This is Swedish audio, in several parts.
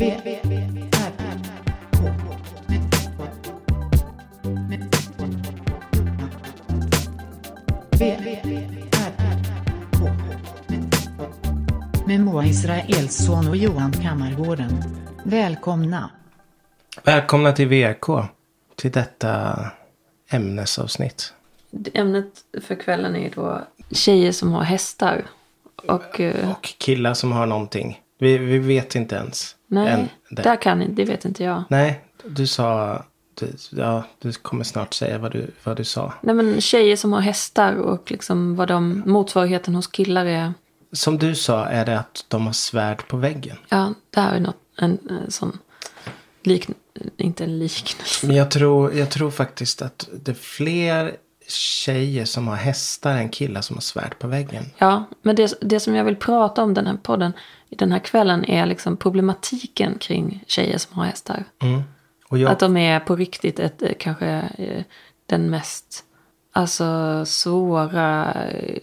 Med Moa Israelsson och Johan Kammargården. Välkomna. Välkomna till VK. Till detta ämnesavsnitt. Ämnet för kvällen är då tjejer som har hästar. Och, Och killar som har någonting. Vi, vi vet inte ens. nej, än det. där kan det vet inte jag. Nej, du sa... Du, ja, du kommer snart säga vad du, vad du sa. Nej men tjejer som har hästar och liksom vad de, motsvarigheten hos killar är. Som du sa är det att de har svärd på väggen. Ja, det här är något, en, en sån, lik, inte en liknelse. Men jag tror, jag tror faktiskt att det är fler tjejer som har hästar än killar som har svärd på väggen. Ja, men det, det som jag vill prata om den här podden, den här kvällen är liksom problematiken kring tjejer som har hästar. Mm. Jag, Att de är på riktigt ett, eh, kanske eh, den mest alltså, svåra eh,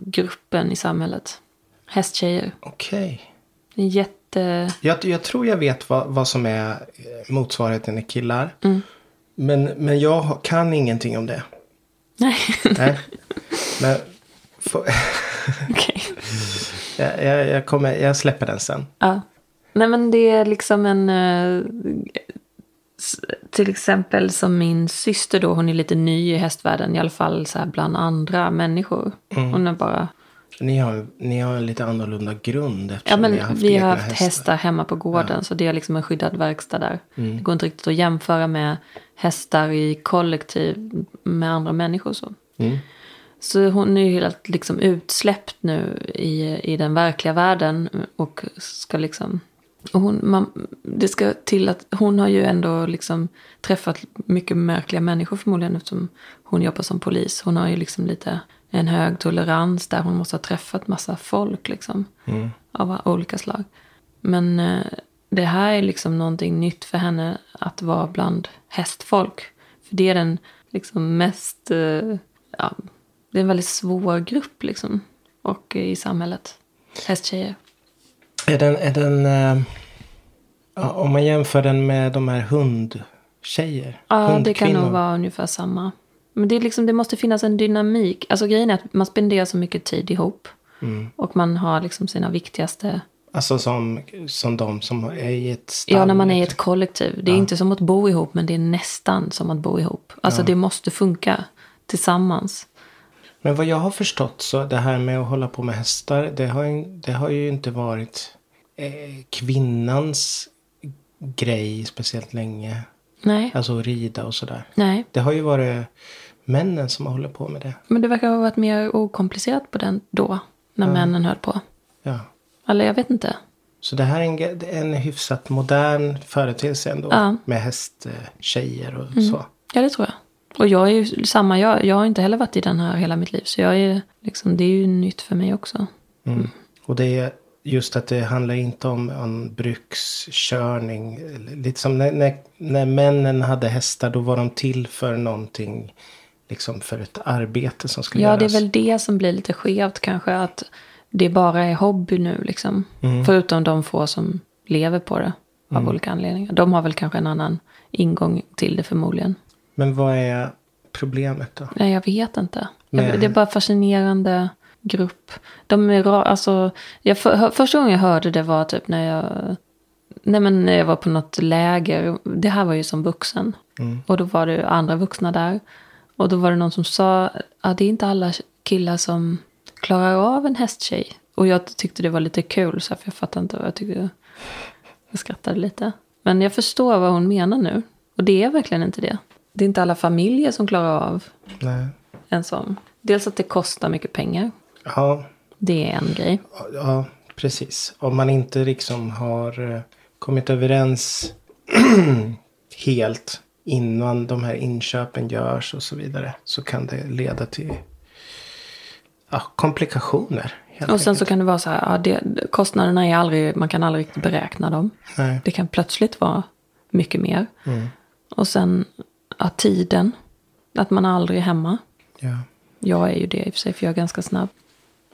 gruppen i samhället. Hästtjejer. Okej. En jätte... Jag, jag tror jag vet vad, vad som är motsvarigheten i killar. Mm. Men, men jag kan ingenting om det. Nej, Nej. Men få- okej. Jag, jag, jag, kommer, jag släpper den sen. Ja. Nej men det är liksom en... eh, till exempel som min syster då, hon är lite ny i hästvärlden. I alla fall så här bland andra människor. Hon är bara... Ni har, ni har en lite annorlunda grund Ja eftersom men ni har haft vi har haft hästar. hemma på gården. Så det är liksom en skyddad verkstad där. Det går inte riktigt att jämföra med hästar i kollektiv med andra människor. Så. Mm. Så hon är ju helt liksom utsläppt nu i, i den verkliga världen. Och ska liksom... Och hon, man, det ska till att hon har ju ändå liksom träffat mycket märkliga människor förmodligen eftersom hon jobbar som polis. Hon har ju liksom lite en hög tolerans där hon måste ha träffat massa folk liksom. Av olika slag. Men eh, det här är liksom någonting nytt för henne att vara bland hästfolk. För det är den liksom mest, eh, ja, det är en väldigt svår grupp liksom. Och eh, i samhället. Hästtjejer. Är den, är den eh, ja, om man jämför den med de här hundtjejer. Ja, det kan hundkvinnor. nog vara ungefär samma. Men det, är liksom, det måste finnas en dynamik. Alltså grejen är att man spenderar så mycket tid ihop. Mm. Och man har liksom sina viktigaste... Alltså som, som de som är i ett stall. Ja, när man är i ett liksom. kollektiv. Det är inte som att bo ihop, men det är nästan som att bo ihop. Alltså det måste funka tillsammans. Men vad jag har förstått så det här med att hålla på med hästar. Det har, ju- det har ju inte varit eh, kvinnans grej speciellt länge. Nej, Alltså att rida och sådär. nej. Det har ju varit männen som har hållit på med det. Men det verkar ha varit mer okomplicerat på den då. När männen höll på. Ja. Eller jag vet inte. Så det här är en, en hyfsat modern företeelse ändå. Ja. Mm. Med hästtjejer och så. Ja, det tror jag. Och jag är ju samma. Jag, jag har inte heller varit i den här hela mitt liv. Så jag är liksom, det är ju nytt för mig också. Mm. Och det är just att det handlar inte om en brukskörning. Lite som när, när, när männen hade hästar då var de till för någonting. Liksom för ett arbete som skulle Ja, göras. det är väl det som blir lite skevt kanske. Att det bara är hobby nu liksom. Mm. Förutom de få som lever på det. Av olika anledningar. De har väl kanske en annan ingång till det förmodligen. Men vad är problemet då? Nej, jag vet inte. Men- det är bara fascinerande grupp. De är ra, alltså, jag, för, första gången jag hörde det var typ när jag, nej men när jag var på något läger. Det här var ju som vuxen. Och då var det andra vuxna där. Och då var det någon som sa att det är inte alla killar som klarar av en hästtjej. Och jag tyckte det var lite kul, så här, för jag fattade inte vad jag tyckte. Jag skrattade lite. Men jag förstår vad hon menar nu. Och det är verkligen inte det. Det är inte alla familjer som klarar av Nej. en sån. Dels att det kostar mycket pengar. Ja, Det är en grej. ja, precis. Om man inte liksom har eh, kommit överens helt innan de här inköpen görs och så vidare. Så kan det leda till ja, komplikationer. Och sen så enkelt. kan det vara så här, ja, det, kostnaderna är aldrig, man kan aldrig riktigt beräkna dem. Nej. Det kan plötsligt vara mycket mer. Och sen ja, tiden, att man aldrig är hemma. Ja. Jag är ju det i och för sig, för jag är ganska snabb.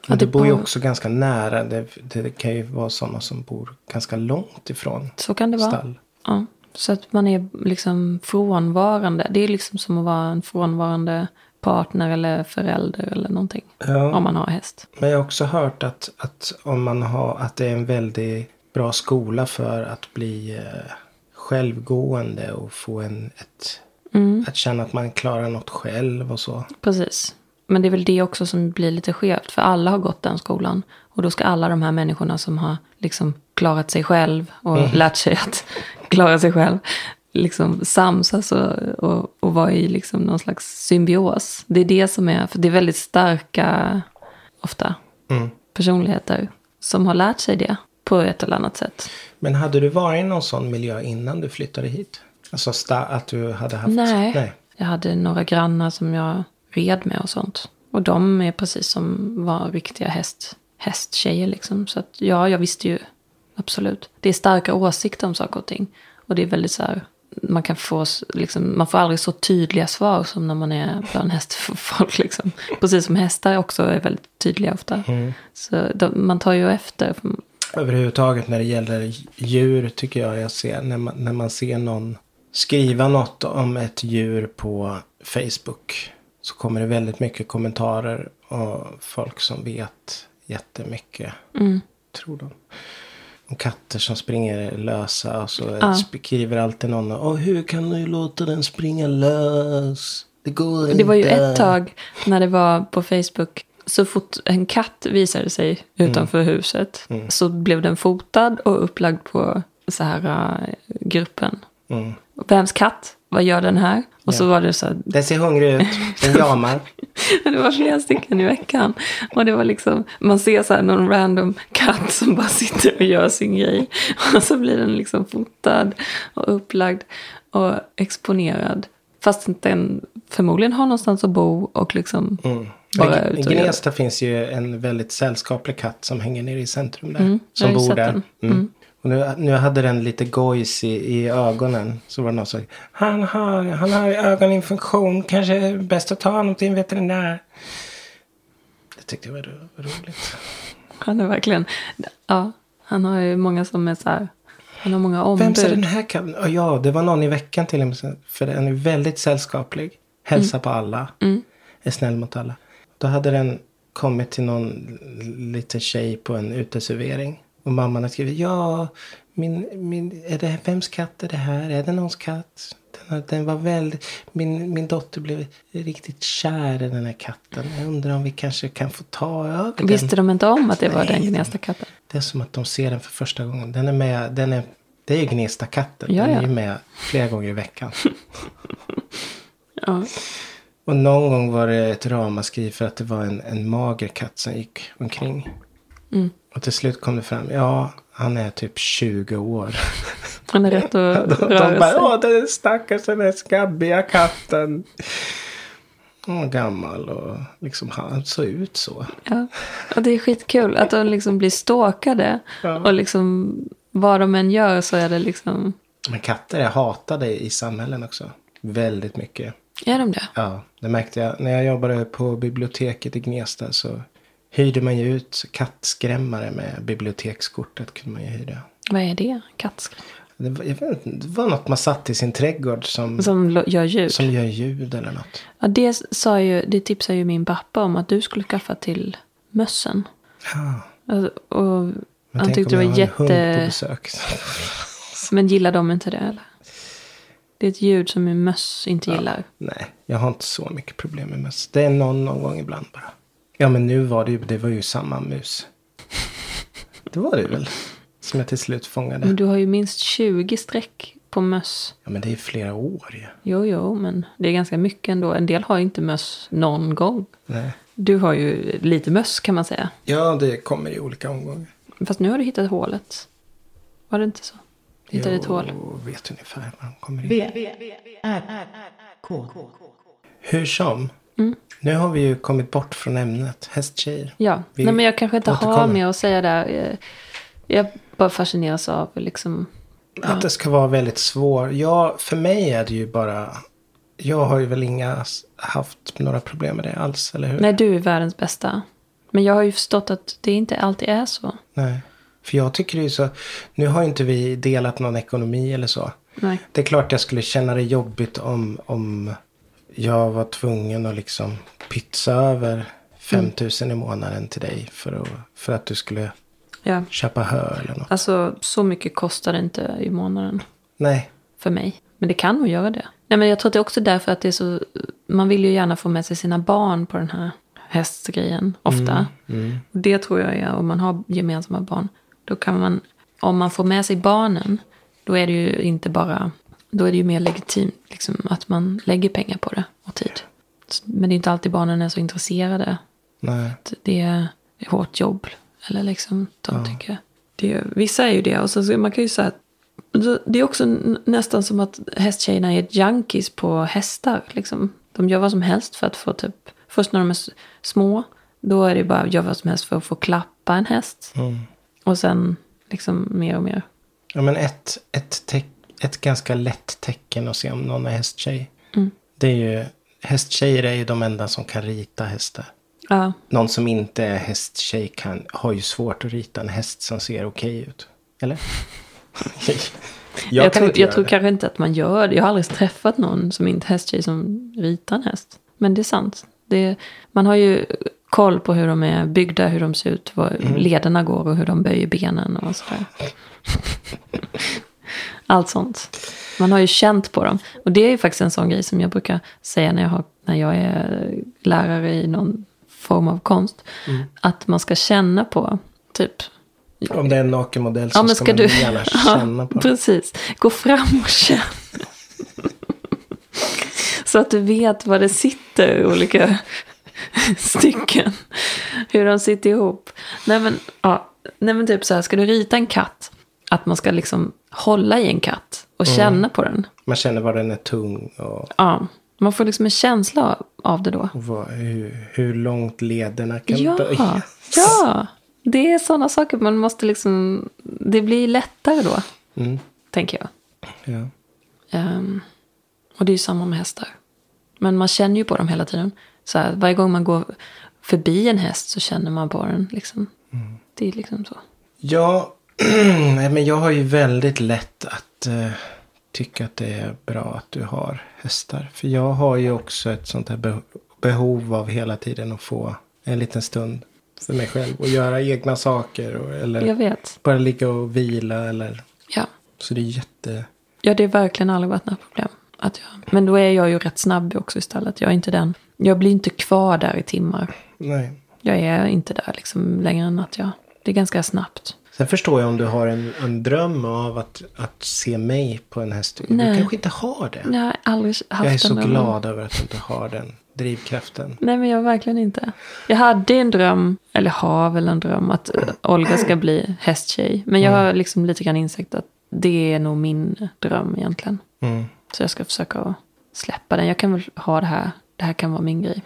Men det det bor ju också ganska nära. Det, det kan ju vara sådana som bor ganska långt ifrån Så kan det vara. stall. Ja. Så att man är liksom frånvarande. Det är liksom som att vara en frånvarande partner eller förälder eller någonting. Ja. Om man har häst. Men jag har också hört att, att, om man har, att det är en väldigt bra skola för att bli eh, självgående och få en, ett, Mm. att känna att man klarar något själv och så. Precis. Men det är väl det också som blir lite skevt. För alla har gått den skolan. Och då ska alla de här människorna som har liksom klarat sig själv och lärt sig att klara sig själv. Liksom samsas och, och, och vara i liksom någon slags symbios. Det är det som är, för det är väldigt starka, ofta, Mm. personligheter som har lärt sig det på ett eller annat sätt. Men hade du varit i någon sån miljö innan du flyttade hit? Alltså att du hade haft... Nej. Nej. Jag hade några grannar som jag red med och sånt. Och de är precis som var riktiga häst, hästtjejer liksom. Så att ja, jag visste ju absolut. Det är starka åsikter om saker och ting. Och det är väldigt så här, man kan få, liksom, man får aldrig så tydliga svar som när man är bland hästfolk liksom. Precis som hästar också är väldigt tydliga ofta. Så de, man tar ju efter. Överhuvudtaget när det gäller djur tycker jag jag ser när man, när man ser någon skriva något om ett djur på Facebook. Så kommer det väldigt mycket kommentarer och folk som vet jättemycket. Mm. Tror de. Om katter som springer lösa och så Ja. skriver alltid någon. Och hur kan du låta den springa lös? Det går inte. Det var ju ett tag när det var på Facebook. Så fort en katt visade sig utanför huset så blev den fotad och upplagd på så här äh, gruppen. Mm. Vems katt? Vad gör den här? Och så var det så här, Den ser hungrig ut. Den jamar. det var flera stycken i veckan. Och det var liksom, man ser så här någon random katt som bara sitter och gör sin grej. Och så blir den liksom fotad och upplagd och exponerad. Fast den förmodligen har någonstans att bo och liksom Mm. bara I. Gnesta finns ju en väldigt sällskaplig katt som hänger nere i centrum där. Mm, som bor där. den. Mm. Och nu, nu hade den lite gojs i, i ögonen. Så var det någon som sa, han har, han har ögoninfektion. Kanske är det bäst att ta honom till en veterinär. Det tyckte jag var ro- roligt. Han är verkligen, ja, han har ju många som är så här, han har många ombud. Vems är den här? Oh, ja, det var någon i veckan till och med. För den är väldigt sällskaplig. Hälsar på alla. Mm. Är snäll mot alla. Då hade den kommit till någon liten tjej på en uteservering. Och mamman har skrivit. Ja, min, min, är det, vems katt är det här? Är det någons katt? Den, den var väldigt, min, min dotter blev riktigt kär i den här katten. Jag undrar om vi kanske kan få ta över den. Visste de inte om att det var Nej, den de- Gnesta-katten? Det är som att de ser den för första gången. Den är med, den är, det är Gnesta-katten. Den är ju med flera gånger i veckan. Ja. Och någon gång var det ett ramaskri för att det var en, en mager katt som gick omkring. Mm. Och till slut kom det fram, ja, han är typ 20 år. Han är rätt att De, de röra bara, sig. åh den stackars den där skabbiga katten. Hon var gammal och liksom han såg ut så. Ja. Och det är skitkul att de liksom blir stalkade. Ja. Och liksom vad de än gör så är det liksom, Men katter är hatade i samhällen också. Väldigt mycket. är de det? Ja, det märkte jag. När jag jobbade på biblioteket i Gnesta så hyrde man ju ut kattskrämmare med bibliotekskortet. kunde man ju hyra. Vad är det? Kattskräck? Det var, jag vet inte, det var något man satt i sin trädgård som, Som gör ljud? som gör ljud eller något. Ja, det, sa ju, det tipsade ju min pappa om att du skulle skaffa till mössen. Ja, Alltså, och men han tyckte det var jätte... Men gillar de inte det eller? Det är ett ljud som en möss inte gillar. Nej, jag har inte så mycket problem med möss. Det är någon, någon gång ibland bara. Ja, men nu var det ju, det var ju samma mus. Det var det väl. Som jag till slut fångade. Men du har ju minst 20 streck på möss. Ja, men det är ju flera år ju. Jo, jo, men det är ganska mycket ändå. En del har ju inte möss någon gång. Nej. Du har ju lite möss kan man säga. Ja, det kommer i olika omgångar. Fast nu har du hittat hålet. Var det inte så? Du hittade ett hål. Jo, vet ungefär var de kommer in. V, R, K. Hur som. Mm. Nu har vi ju kommit bort från ämnet hästtjejer. Ja, Vi nej men jag kanske inte har återkommer. mer att säga där. Eh, Jag bara fascineras av liksom... Att det ska vara väldigt svårt. Ja, för mig är det ju bara. Jag har ju väl inga haft några problem med det alls, eller hur? Nej, du är världens bästa Men jag har ju förstått att det inte alltid är så. Nej. För jag tycker det är så. Nu har ju inte vi delat någon ekonomi eller så. Nej. Det är klart jag skulle känna det jobbigt om, om jag var tvungen att liksom pytsa över 5 000 i månaden till dig. För att, för att du skulle Ja. köpa hö eller något. Alltså så mycket kostar det inte i månaden Nej. för mig. Men det kan nog göra det. Nej men jag tror att det är också därför att det är så. Man vill ju gärna få med sig sina barn på den här hästgrejen. Ofta. Mm. Och Det tror jag är om man har gemensamma barn. Då kan man. Om man får med sig barnen. Då är det ju inte bara. Då är det ju mer legitimt liksom, att man lägger pengar på det och tid. Men det är inte alltid barnen är så intresserade Nej. det är hårt jobb. Eller liksom, de tycker. Det, vissa är ju det. Och så, man kan ju säga att det är också nästan som att hästtjejerna är junkies på hästar. Liksom. De gör vad som helst för att få typ, först när de är små, då är det bara att göra vad som helst för att få klappa en häst. Mm. Och sen liksom mer och mer. Ja men ett, ett, teck, ett ganska lätt tecken att se om någon är hästtjej. Mm. Det är ju, hästtjejer är ju de enda som kan rita hästar. Ja, Någon som inte är hästtjej kan, har ju svårt att rita en häst som ser okej ut. Eller? jag, jag, tror, jag tror kanske inte att man gör det. Jag har aldrig träffat någon som inte är hästtjej som ritar en häst. Men det är sant. Det, man har ju koll på hur de är byggda, hur de ser ut, var Mm. lederna går och hur de böjer benen och sådär. Allt sånt. Man har ju känt på dem. Och det är ju faktiskt en sån grej som jag brukar säga när jag, har, när jag är lärare i någon form av konst. Mm. Att man ska känna på, typ, Om det är en nakenmodell så Ja, men ska, ska man du... gärna känna på den. Precis. Gå fram och känn. Så att du vet var det sitter olika stycken. Hur de sitter ihop. Nej men, ja. Nej men typ så här, ska du rita en katt. Att man ska liksom hålla i en katt och Mm. känna på den. Man känner var den är tung och, Ja. Man får liksom en känsla av- det då. vad, hur, hur långt lederna kan Ja, böja. ja. Det är sådana saker man måste liksom... Det blir lättare då, Mm, tänker jag. ja. Ehm, och det är ju samma med hästar. Men man känner ju på dem hela tiden. Så här, varje gång man går förbi en häst så känner man på den. Liksom. Det är liksom så. Ja, nej, men jag har ju väldigt lätt att eh, tycka att det är bra att du har hästar. För jag har ju också ett sånt här be- behov av hela tiden att få en liten stund för mig själv. Och göra egna saker. Och, eller bara ligga och vila. Eller, Ja. så det är jätte... ja, det har verkligen aldrig varit några problem. Att jag, men då är jag ju rätt snabb också istället. Jag är inte den. Jag blir inte kvar där i timmar. Nej. Jag är inte där liksom längre än att jag... Det är ganska snabbt. Sen förstår jag om du har en, en dröm av att, att se mig på en häst. Du Nej. kanske inte har det. Jag har aldrig haft Jag är så drömmen. glad över att du inte har den drivkraften. Nej, men jag verkligen inte. Jag hade en dröm, eller har väl en dröm, att eh, Olga ska bli hästtjej. Men jag har liksom lite grann insett att det är nog min dröm egentligen. Mm. Så jag ska försöka släppa den. Jag kan väl ha det här. Det här kan vara min grej.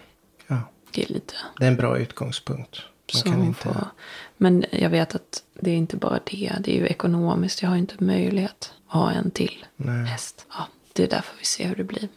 Ja. Det är lite Det är en bra utgångspunkt. Man hon inte... får. Men jag vet att det är inte bara det. Det är ju ekonomiskt. Jag har inte möjlighet att ha en till Nej. häst. Ja, det är därför vi ser hur det blir.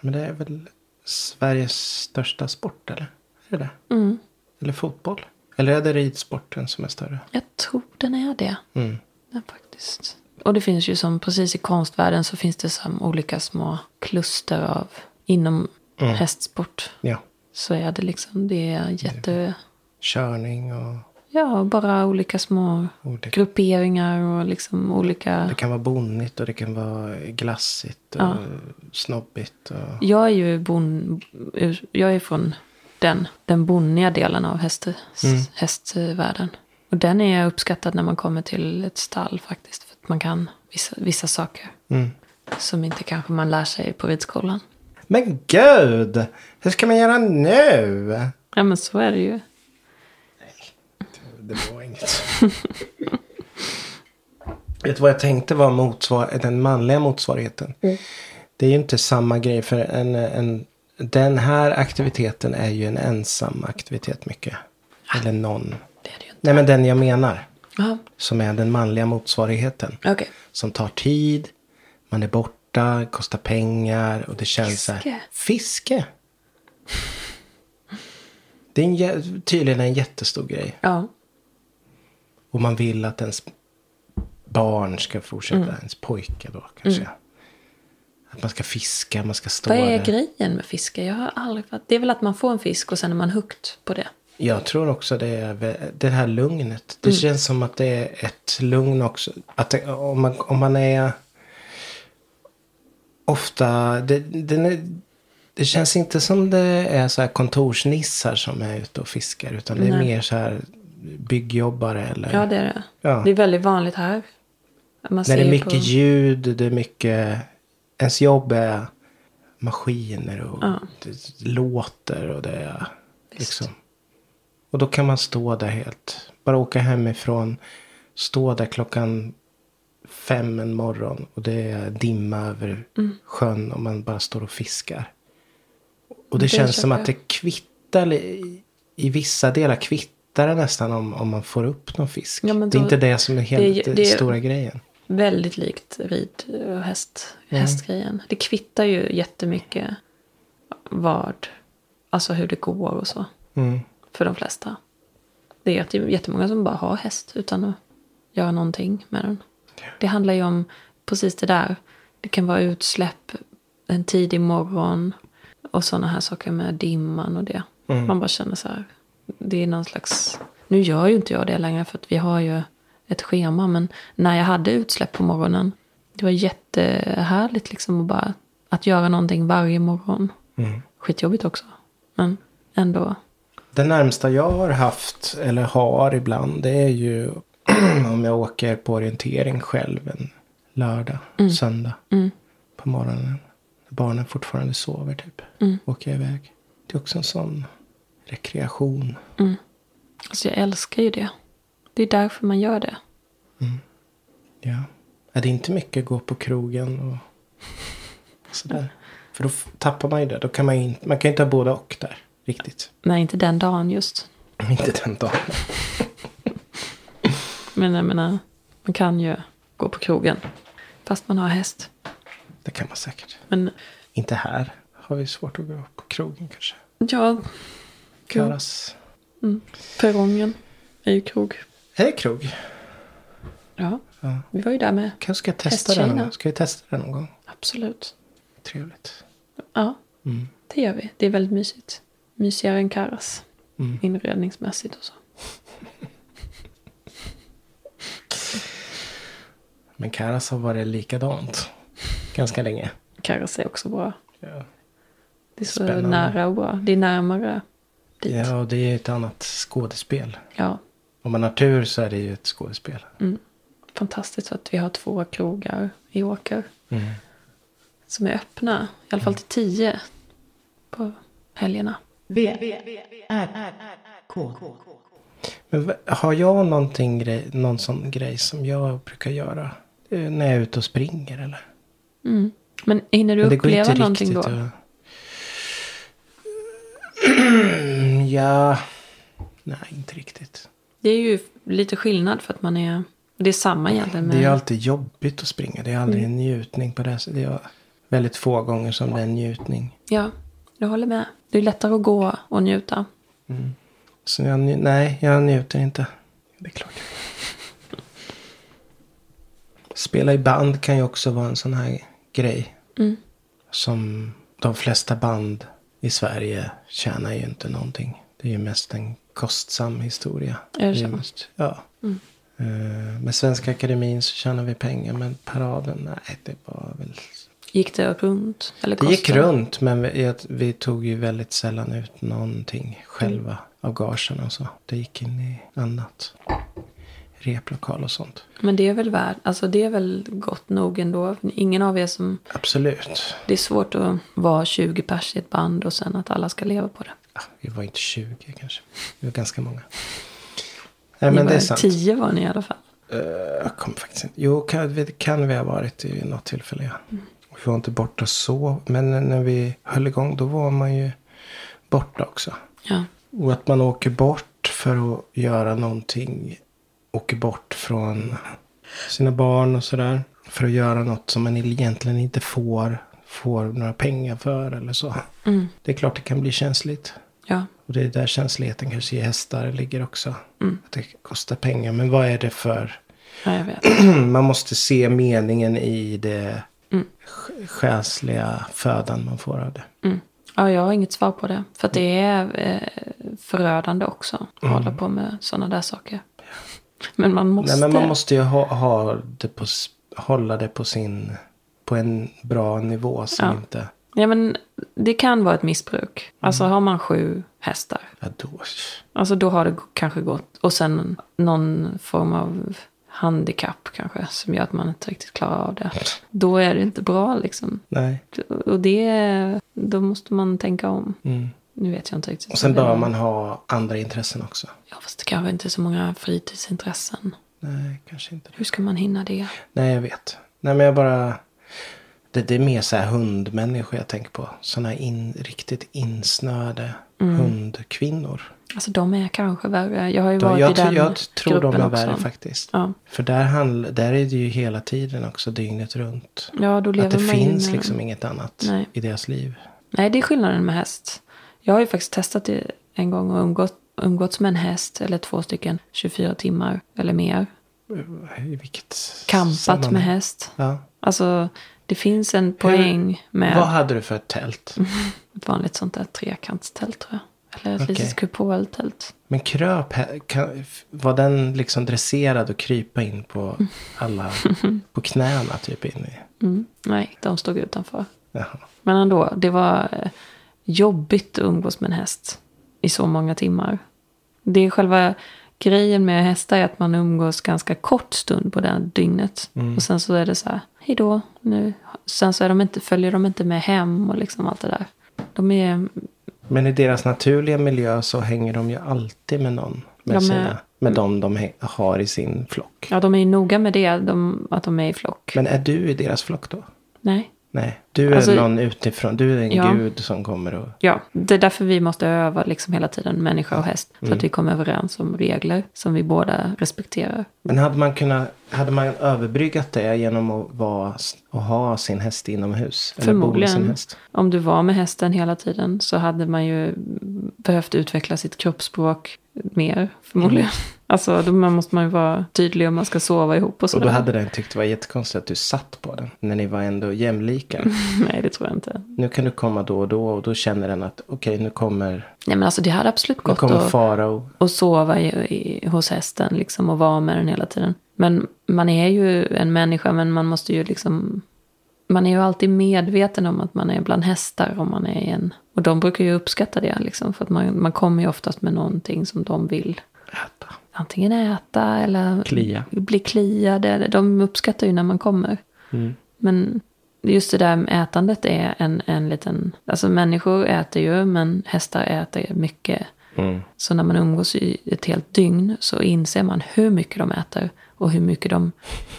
Men det är väl Sveriges största sport eller? Är det det? Mm. Eller fotboll? Eller är det ridsporten som är större? Jag tror den är det. Mm. Ja, faktiskt. Och det finns ju som precis i konstvärlden så finns det som olika små kluster av inom Mm. hästsport. Ja. Så är det liksom, det är jätte, Körning och ja bara olika små olika. grupperingar och liksom olika. Det kan vara bonnigt och det kan vara glassigt och Ja. snobbigt. Och... Jag är ju bon, jag är från den, den bonniga delen av häst, Mm. hästvärlden. Och den är uppskattad när man kommer till ett stall faktiskt. För att man kan vissa, vissa saker Mm. som inte kanske man lär sig på ridskolan. Men gud! Hur ska man göra nu? Ja men så är det ju. Det var inget. Vet du vad jag tänkte var motsvar den manliga motsvarigheten? Det är ju inte samma grej för en, en, den här aktiviteten är ju en ensam aktivitet mycket. Eller någon. Det är det ju inte. Nej men den jag menar. Ja, Som är den manliga motsvarigheten. okej. Som tar tid. Man är borta, kostar pengar och det känns så här. Fiske. Fiske. Det är en, tydligen en jättestor grej. Ja. Och man vill att ens barn ska fortsätta, Mm. ens pojkar då kanske. Att man ska fiska, man ska stå Vad är där. grejen med fiske? Jag har aldrig fattat. Det är väl att man får en fisk och sen är man hooked på det. Jag tror också det är det här lugnet. Mm. Det känns som att det är ett lugn också. Att det, om, man, om man är ofta, det, är, det känns inte som det är så här kontorsnissar som är ute och fiskar. Utan det är Nej. mer så här byggjobbare eller. Ja, det är det. Ja. Det är väldigt vanligt här. Man När det är mycket på... ljud, det är mycket... Ens jobb är maskiner och Ja. det låter och det är liksom... Och då kan man stå där helt... Bara åka hemifrån, stå där klockan fem en morgon och det är dimma över Mm. sjön och man bara står och fiskar. Och det, Det känns som att det kvittar, i, i vissa delar kvittar det nästan om, om man får upp någon fisk. Ja, men det är då- inte det som är helt det är- det, det stora grejen. Väldigt likt rid och häst, hästgrejen. Det kvittar ju jättemycket vad, alltså hur det går och så. Mm. För de flesta. Det är jättemånga som bara har häst utan att göra någonting med den. Det handlar ju om precis det där. Det kan vara utsläpp en tidig morgon och sådana här saker med dimman och det. Man bara känner så här. Det är någon slags... Nu gör ju inte jag det längre för att vi har ju ett schema. Men när jag hade utsläpp på morgonen. Det var jättehärligt liksom att bara att göra någonting varje morgon. Skitjobbigt också. Men ändå. Det närmsta jag har haft, eller har ibland, det är ju om jag åker på orientering själv en lördag, söndag på morgonen. Barnen fortfarande sover typ. Åker jag iväg. Det är också en sån rekreation. Alltså jag älskar ju det. Det är därför man gör det. Ja. Är det inte mycket gå på krogen och sådär. För då tappar man ju det. Då kan man inte, man kan ju inte ha både och där. Riktigt. Nej, inte den dagen just. Inte den dagen. Men jag menar, man kan ju gå på krogen. Fast man har häst. Det kan man säkert. Men Inte här. Har vi svårt att gå på krogen kanske. ja, Karas. perrongen är ju krog. Är det krog? Ja, Ja. vi var ju där med. Kanske ska jag testa gång. Ska vi testa det någon gång? Absolut. Trevligt. Ja, Mm. det gör vi. Det är väldigt mysigt. Mysigare än Karas. Mm. Inredningsmässigt och så. Men Karas har varit likadant. Ganska länge. Karas är också bra. Ja. Det är så Spännande. nära och bra. Det är närmare dit. Ja. det är ett annat skådespel. ja. Om man har tur så är det ju ett skådespel. Fantastiskt att vi har två krogar i Åker. Mm. Som är öppna. I alla fall till tio. På helgerna. V, R, K. Men v- har jag någonting grej, någon sån grej som jag brukar göra? Är När jag är ute och springer eller? Mm. Men hinner du Men det går uppleva inte någonting riktigt då? att- ja. Nej, inte riktigt. Det är ju lite skillnad för att man är... Det är samma egentligen. Det är ju alltid jobbigt att springa. Det är aldrig Mm. en njutning på det. sättet. Det är väldigt få gånger som det är en njutning. Ja, jag håller med. Det är lättare att gå och njuta. Så jag, nej, jag njuter inte. Det är klart. Spela i band kan ju också vara en sån här grej. Mm. Som de flesta band i Sverige tjänar ju inte någonting. Det är ju mest en kostsam historia. Är det så? mest, ja. Mm. Eh, med Svenska Akademin så tjänar vi pengar. Men paraden, nej det var väl... Gick det runt? Eller Det gick runt men vi, vi tog ju väldigt sällan ut någonting själva av gagerna och så. Det gick in i annat. Replokal och sånt. Men det är väl värt, alltså det är väl gott nog ändå. Ingen av er som, Absolut. det är svårt att vara 20 pers i ett band och sen att alla ska leva på det. Ja, vi var inte 20 kanske. Vi var ganska många. Nej Ni men var det är sant. 10 var ni i alla fall. Eh, jag kommer faktiskt inte. Jo, kan, kan vi ha varit i något tillfälle. Ja. Mm. Vi var inte borta så. Men när vi höll igång då var man ju borta också. Ja, Och att man åker bort för att göra någonting. Åker bort från sina barn och sådär. För att göra något som man egentligen inte får, får några pengar för eller så. mm. Det är klart det kan bli känsligt. Ja. Och det är där känsligheten kanske i hästar ligger också. Att det kostar pengar. Men vad är det för... Ja. Man måste se meningen i det mm. själsliga födan man får av det. Mm. Ja, jag har inget svar på det. För det är eh, förödande också. Att hålla på med sådana där saker. Men man måste. Nej, men man måste ju ha, ha det på, hålla det på sin... På en bra nivå som Ja. inte... Ja, men det kan vara ett missbruk. Alltså har man sju hästar. Ja, då, Alltså då har det kanske gått. Och sen någon form av handikapp kanske. Som gör att man inte riktigt klarar av det. Då är det inte bra liksom. nej. Och det, då måste man tänka om. Mm. Nu vet jag inte riktigt. Och sen bör man ha andra intressen också. Ja, fast det kanske inte är så många fritidsintressen. Nej, kanske inte. Hur ska man hinna det? Nej, jag vet. Nej, men jag bara... Det, det är mer så här hundmänniskor jag tänker på. Sådana här in, riktigt insnöade Mm. hundkvinnor. Alltså de är kanske värre. Jag har ju Då, varit jag, i den jag tror de är också. värre faktiskt. Ja. För där, handl, där är det ju hela tiden också dygnet runt. ja, då lever Att det man finns med- liksom inget annat Nej. i deras liv. Nej, det är skillnaden med häst. Jag har ju faktiskt testat det en gång och umgått, umgåtts med en häst eller två stycken 24 timmar eller mer. I vilket Kampat sammanhang? med häst. Ja. Alltså, det finns en poäng med Vad hade du för ett tält? ett vanligt sånt där trekantstält tror jag. Eller ett Okej. litet kupoltält. Men kröp, kan, var den liksom dresserad och krypa in på alla, på knäna typ in i? Mm. Nej, de stod utanför. Jaha. Men ändå, det var eh, jobbigt att umgås med en häst i så många timmar. Det är själva grejen med hästar är att man umgås ganska kort stund på det här dygnet. Och sen så är det så här, hej då, nu. Sen så är de inte, följer de inte med hem och liksom allt det där. De är, Men i deras naturliga miljö så hänger de ju alltid med någon. Med, sina, med de de he- har i sin flock. ja de är ju noga med det, de, att de är i flock. Men är du i deras flock då? Nej. Nej, du är Alltså- någon utifrån. Du är en Ja. gud som kommer och... Ja, det är därför vi måste öva liksom hela tiden, människa och häst. För Mm. att vi kommer överens om regler som vi båda respekterar. Men hade man kunnat, hade man överbryggat det genom att vara och ha sin häst inomhus? Eller bo med sin Förmodligen. häst? Om du var med hästen hela tiden så hade man ju behövt utveckla sitt kroppsspråk mer. Förmodligen. Alltså då måste man ju vara tydlig om man ska sova ihop och Och sådär. då hade den tyckt det var jättekonstigt att du satt på den. När ni var ändå jämlika. Nej, det tror jag inte. Nu kan du komma då och då och då känner den att okej nu kommer, Nej, men alltså det hade absolut nu gått kommer att, farao. att sova i, i, hos hästen liksom och vara med den hela tiden. Men man är ju en människa, men man måste ju liksom... Man är ju alltid medveten om att man är bland hästar om man är i en... Och de brukar ju uppskatta det liksom, för att man, man kommer ju oftast med någonting som de vill Äta. Antingen äta eller Klia. bli kliade. Eller De uppskattar ju när man kommer. Mm. Men just det där med ätandet är en, en liten... Alltså människor äter ju, men hästar äter mycket. Mm. Så när man umgås i ett helt dygn så inser man hur mycket de äter. Och hur mycket de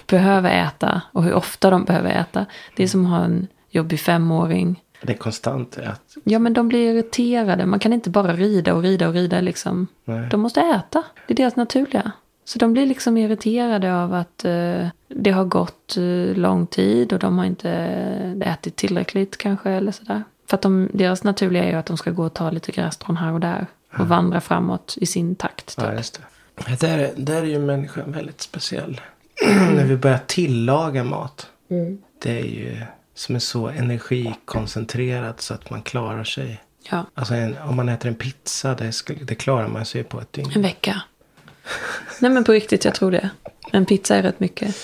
behöver äta. Och hur ofta de behöver äta. Det är som att ha en jobbig femåring. Det är konstant att, Ja, men de blir irriterade. Man kan inte bara rida och rida och rida liksom. nej. De måste äta. Det är deras naturliga. Så de blir liksom irriterade av att eh, det har gått eh, lång tid och de har inte eh, ätit tillräckligt kanske eller sådär. För att de, deras naturliga är ju att de ska gå och ta lite grässtrån här och där. Och vandra framåt i sin takt. Typ. Ja, just det. Där, är- där är ju människan väldigt speciell. När vi börjar tillaga mat. Det är ju som är så energikoncentrerat så att man klarar sig. Ja, Alltså en, om man äter en pizza, det, skulle, det klarar man sig på ett dygn. en vecka. Nej men på riktigt, jag tror det. En pizza är rätt mycket.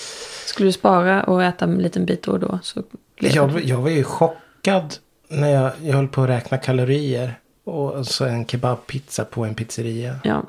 Skulle du spara och äta en liten bit då och då så Jag, jag var ju chockad när jag, jag höll på att räkna kalorier. Och så en kebabpizza på en pizzeria. Ja.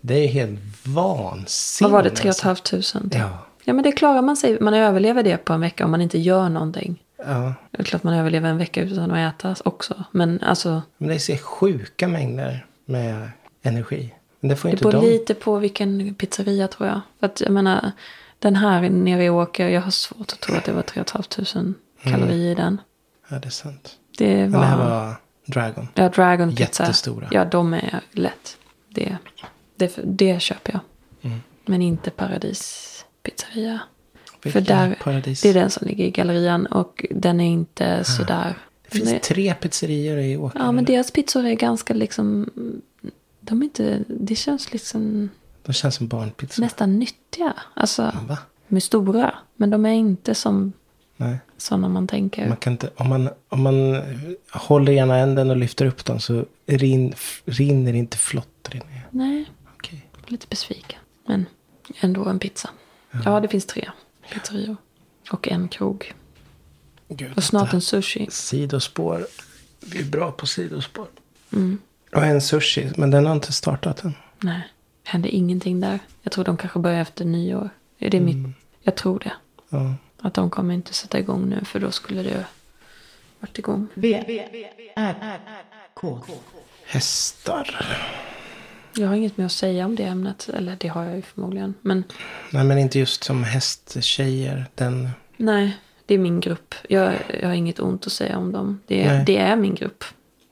Det är helt vansinnigt. Vad var det? 3 500? Ja. Ja men det klarar man sig. Man överlever det på en vecka om man inte gör någonting. Ja. Det är klart man överlever en vecka utan att äta också. Men alltså, Men det är så sjuka mängder med energi. Men det får det inte beror de. lite på vilken pizzeria tror jag. För att jag menar, den här nere i Åker, jag har svårt att tro att det var 3 500 kalorier i den. Ja, det är sant. Det Men var, det här var Dragon. ja, Dragon Pizza. Jättestora. Ja, de är lätt. Det, det, det köper jag. Mm. Men inte Paradis pizzeria. För där, paradis. det är den som ligger i gallerian och den är inte sådär. Det finns Nej. tre pizzerior i Åker. Ja, men deras pizzor är ganska liksom De är inte, det känns liksom De känns som barnpizza. nästan nyttiga. Alltså, Va? de är stora. Men de är inte som Nej. sådana man tänker. Man kan inte, om, man, om man håller ena änden och lyfter upp dem så rin, rinner inte flotter ner. Nej, Okej. lite besviken. Men ändå en pizza. Ja, det finns tre pizzerior. Och en krog. Gud, Och snart en sushi. Sidospår. Vi är bra på sidospår. Mm. Och en sushi, men den har inte startat än. Nej, hände ingenting där. Jag tror de kanske börjar efter nyår. Är det mitt? Jag tror det. Ja. Att de kommer inte sätta igång nu för då skulle det varit igång. V, R, K. Hästar. Jag har inget mer att säga om det ämnet. Eller det har jag ju förmodligen. Men Nej, men inte just som hästtjejer. Den, nej, det är min grupp. Jag, jag har inget ont att säga om dem. Det, Nej. det är min grupp.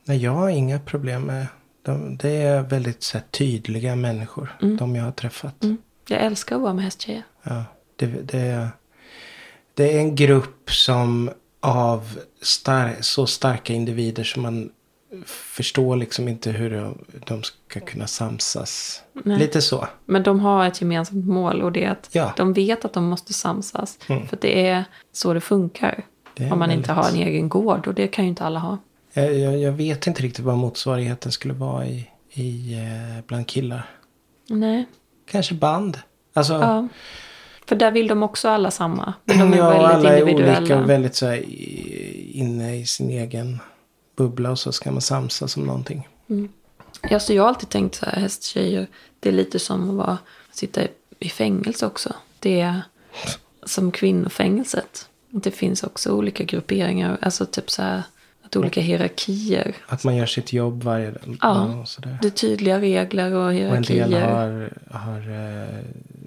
nej, jag har inga problem med de, Det är väldigt så här, tydliga människor. De jag har träffat. Mm. Jag älskar att vara med hästtjejer. Ja, det, det, är, det är en grupp som av star, så starka individer som man förstår liksom inte hur de, de ska kunna samsas. Nej. Lite så. Men de har ett gemensamt mål och det är att Ja. de vet att de måste samsas. Mm. För det är så det funkar. Det om man inte väldigt- har en egen gård och det kan ju inte alla ha. Jag, jag, jag vet inte riktigt vad motsvarigheten skulle vara i, i eh, bland killar. Nej, Kanske band. Alltså, ja. För där vill de också alla samma. Men de är ja, väldigt alla är individuella. olika och väldigt så här, inne i sin egen bubbla och så ska man samsas om någonting. Ja, så jag har alltid tänkt så här, hästtjejer, det är lite som att vara, sitta i, fängelse också. Det är som kvinnofängelset. Det finns också olika grupperingar, alltså typ så här, att olika hierarkier. Att man gör sitt jobb varje dag. Ja. Det är tydliga regler och och en hierarkier. del har, har eh,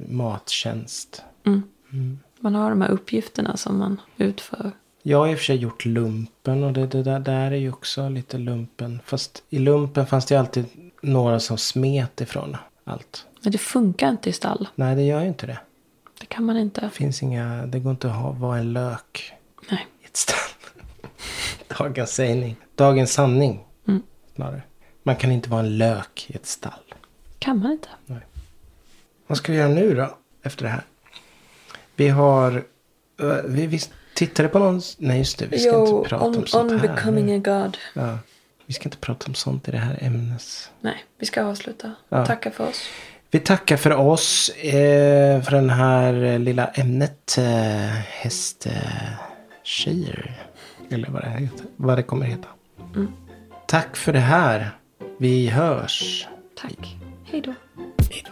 mattjänst. Mm. Man har de här uppgifterna som man utför. Jag har i och för sig gjort lumpen och det, det där, där är ju också lite lumpen. Fast i lumpen fanns det alltid några som smet ifrån allt. Men det funkar inte i stall. Nej, det gör ju inte det. Det kan man inte. Det finns inga, det går inte att ha, vara en lök Nej. i ett stall. Dagens sägning. Dagens sanning. Mm. Snarare. Man kan inte vara en lök i ett stall. Kan man inte. Vad ska vi göra nu då? Efter det här. Vi har... eh, Vi, vi tittade på någon... Nej just det. Vi ska inte prata om sånt här. a god. Ja, vi ska inte prata om sånt i det här ämnes. Nej, vi ska avsluta. Ja. Tacka för oss. Vi tackar för oss. Eh, för den här eh, lilla ämnet. Eh, hästtjejer. Eller vad det, heter, vad det kommer heta. Mm. Tack för det här. Vi hörs. Tack. Hej då. Hej då.